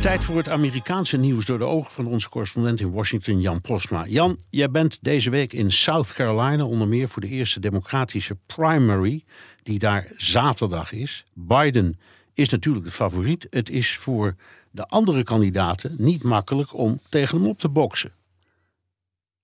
Tijd voor het Amerikaanse nieuws door de ogen van onze correspondent in Washington, Jan Postma. Jan, jij bent deze week in South Carolina, onder meer voor de eerste democratische primary, die daar zaterdag is. Biden is natuurlijk de favoriet. Het is voor de andere kandidaten niet makkelijk om tegen hem op te boksen.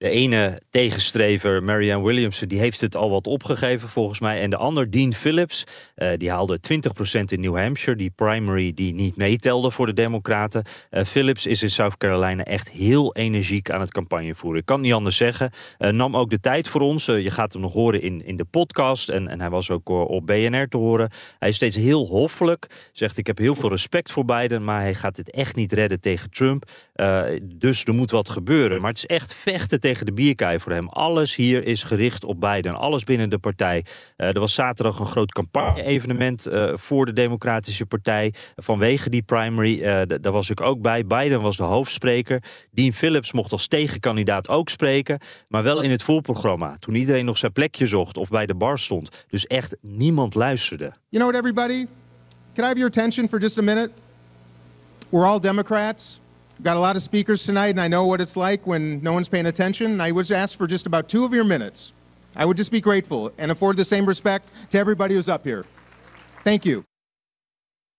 De ene tegenstrever, Marianne Williamson, die heeft het al wat opgegeven volgens mij. En de ander, Dean Phillips, uh, die haalde 20% in New Hampshire. Die primary die niet meetelde voor de Democraten. Uh, Phillips is in South Carolina echt heel energiek aan het campagne voeren. Ik kan niet anders zeggen. Uh, nam ook de tijd voor ons. je gaat hem nog horen in, in de podcast. En, en hij was ook op BNR te horen. Hij is steeds heel hoffelijk. Zegt ik heb heel veel respect voor Biden. Maar hij gaat het echt niet redden tegen Trump. dus er moet wat gebeuren. Maar het is echt vechten tegen de bierkaai voor hem. Alles hier is gericht op Biden. Alles binnen de partij. Uh, er was zaterdag een groot campagne-evenement uh, voor de Democratische Partij. Vanwege die primary. Uh, daar was ik ook bij. Biden was de hoofdspreker. Dean Phillips mocht als tegenkandidaat ook spreken. Maar wel in het voorprogramma. Toen iedereen nog zijn plekje zocht of bij de bar stond. Dus echt niemand luisterde. You know what, everybody? Can I have your attention for just a minute? We're all Democrats. Got a lot of speakers tonight, and I know what it's like when no one's paying attention. I would ask for just about two of your minutes. I would just be grateful and afford the same respect to everybody who's up here. Thank you.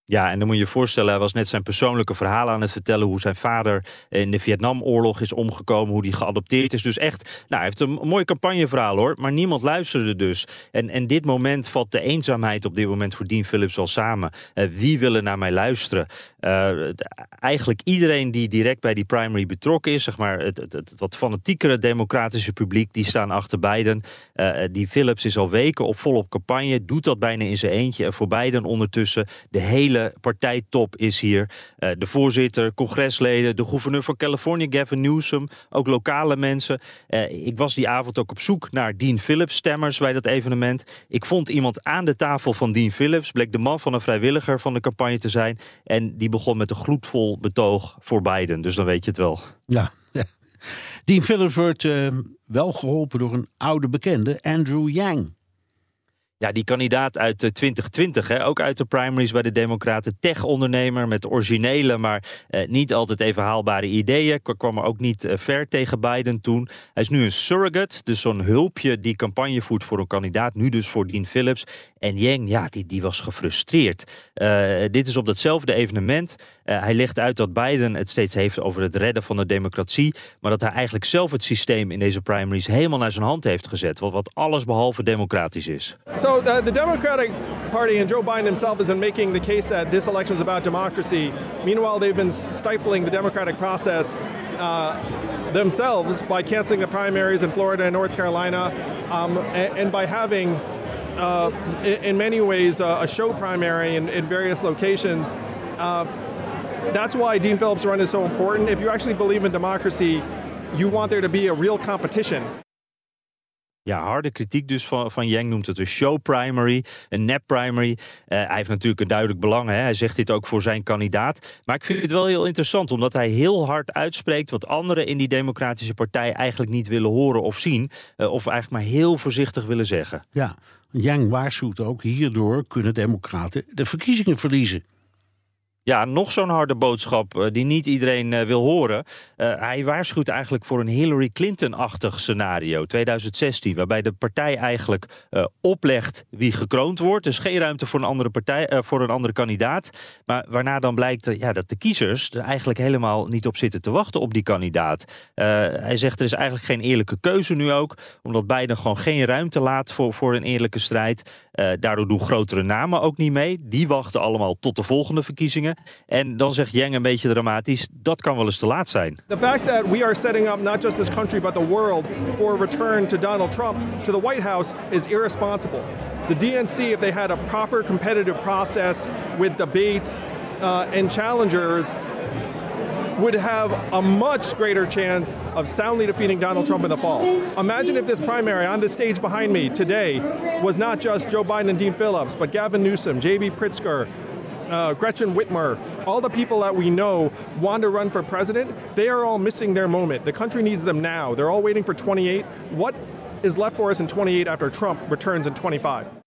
Ja, en dan moet je je voorstellen, hij was net zijn persoonlijke verhalen aan het vertellen. Hoe zijn vader in de Vietnamoorlog is omgekomen, hoe die geadopteerd is. Dus echt, nou, hij heeft een mooi campagneverhaal hoor. Maar niemand luisterde dus. En, en dit moment valt de eenzaamheid op dit moment voor Dean Phillips al samen. Uh, wie willen naar mij luisteren? Uh, eigenlijk iedereen die direct bij die primary betrokken is, zeg maar het, het, het wat fanatiekere democratische publiek, die staan achter Biden. Uh, die Phillips is al weken op volop campagne, doet dat bijna in zijn eentje. En voor Biden ondertussen de hele partijtop is hier. Uh, de voorzitter, congresleden, de gouverneur van Californië, Gavin Newsom, ook lokale mensen. Uh, ik was die avond ook op zoek naar Dean Phillips stemmers bij dat evenement. Ik vond iemand aan de tafel van Dean Phillips, bleek de man van een vrijwilliger van de campagne te zijn. En die begon met een gloedvol betoog voor Biden. Dus dan weet je het wel. Ja. Dean Phillips wordt uh, wel geholpen door een oude bekende, Andrew Yang. Ja, die kandidaat uit 2020, hè, ook uit de primaries bij de Democraten. Tech-ondernemer met originele, maar eh, niet altijd even haalbare ideeën. Kwam er ook niet eh, ver tegen Biden toen. Hij is nu een surrogate, dus zo'n hulpje die campagne voert voor een kandidaat. Nu dus voor Dean Phillips. En Yang, ja, die, die was gefrustreerd. Uh, dit is op datzelfde evenement. Hij legt uit dat Biden het steeds heeft over het redden van de democratie. Maar dat hij eigenlijk zelf het systeem in deze primaries helemaal naar zijn hand heeft gezet. Wat, alles behalve democratisch is. The, the Democratic Party and Joe Biden himself is in making the case that this election is about democracy. Meanwhile, they've been stifling the democratic process uh, themselves by canceling the primaries in Florida and North Carolina, um, and, and, by having, uh, in, in, many ways, uh, a show primary in, in various locations. Uh, that's why Dean Phillips' run is so important. If you actually believe in democracy, you want there to be a real competition. Ja, harde kritiek dus van, van Yang noemt het een show primary, een nep primary. Uh, hij heeft natuurlijk een duidelijk belang. Hè? Hij zegt dit ook voor zijn kandidaat. Maar ik vind het wel heel interessant, omdat hij heel hard uitspreekt wat anderen in die Democratische Partij eigenlijk niet willen horen of zien. Uh, of eigenlijk maar heel voorzichtig willen zeggen. Ja, Yang waarschuwt ook, hierdoor kunnen Democraten de verkiezingen verliezen. Ja, nog zo'n harde boodschap uh, die niet iedereen uh, wil horen. Uh, hij waarschuwt eigenlijk voor een Hillary Clinton-achtig scenario, 2016, waarbij de partij eigenlijk oplegt wie gekroond wordt. Dus geen ruimte voor een andere partij, voor een andere kandidaat. Maar waarna dan blijkt ja, dat de kiezers er eigenlijk helemaal niet op zitten te wachten op die kandidaat. hij zegt er is eigenlijk geen eerlijke keuze nu ook, omdat Biden gewoon geen ruimte laat voor, voor een eerlijke strijd. daardoor doen grotere namen ook niet mee. Die wachten allemaal tot de volgende verkiezingen. En dan zegt een beetje dramatisch, dat kan wel eens te laat zijn. The fact that we are setting up not just this country but the world for a return to Donald Trump to the White House is irresponsible. The DNC, if they had a proper competitive process with debates uh, and challengers, would have a much greater chance of soundly defeating Donald Trump in the fall. Imagine if this primary on the stage behind me today was not just Joe Biden and Dean Phillips, but Gavin Newsom, J.B. Pritzker, uh, Gretchen Whitmer, all the people that we know want to run for president, they are all missing their moment. The country needs them now. They're all waiting for 28. What is left for us in 28 after Trump returns in 25?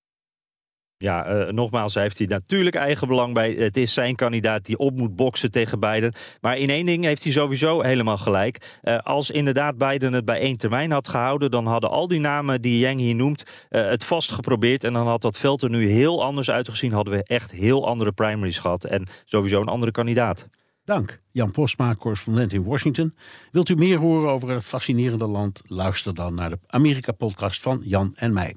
Ja, uh, nogmaals, heeft hij natuurlijk eigen belang bij. Het is zijn kandidaat die op moet boksen tegen Biden. Maar in één ding heeft hij sowieso helemaal gelijk. Uh, als inderdaad Biden het bij één termijn had gehouden... dan hadden al die namen die Yang hier noemt uh, het vast geprobeerd... en dan had dat veld er nu heel anders uitgezien. Hadden we echt heel andere primaries gehad. En sowieso een andere kandidaat. Dank. Jan Postma, correspondent in Washington. Wilt u meer horen over het fascinerende land? Luister dan naar de Amerika-podcast van Jan en mij.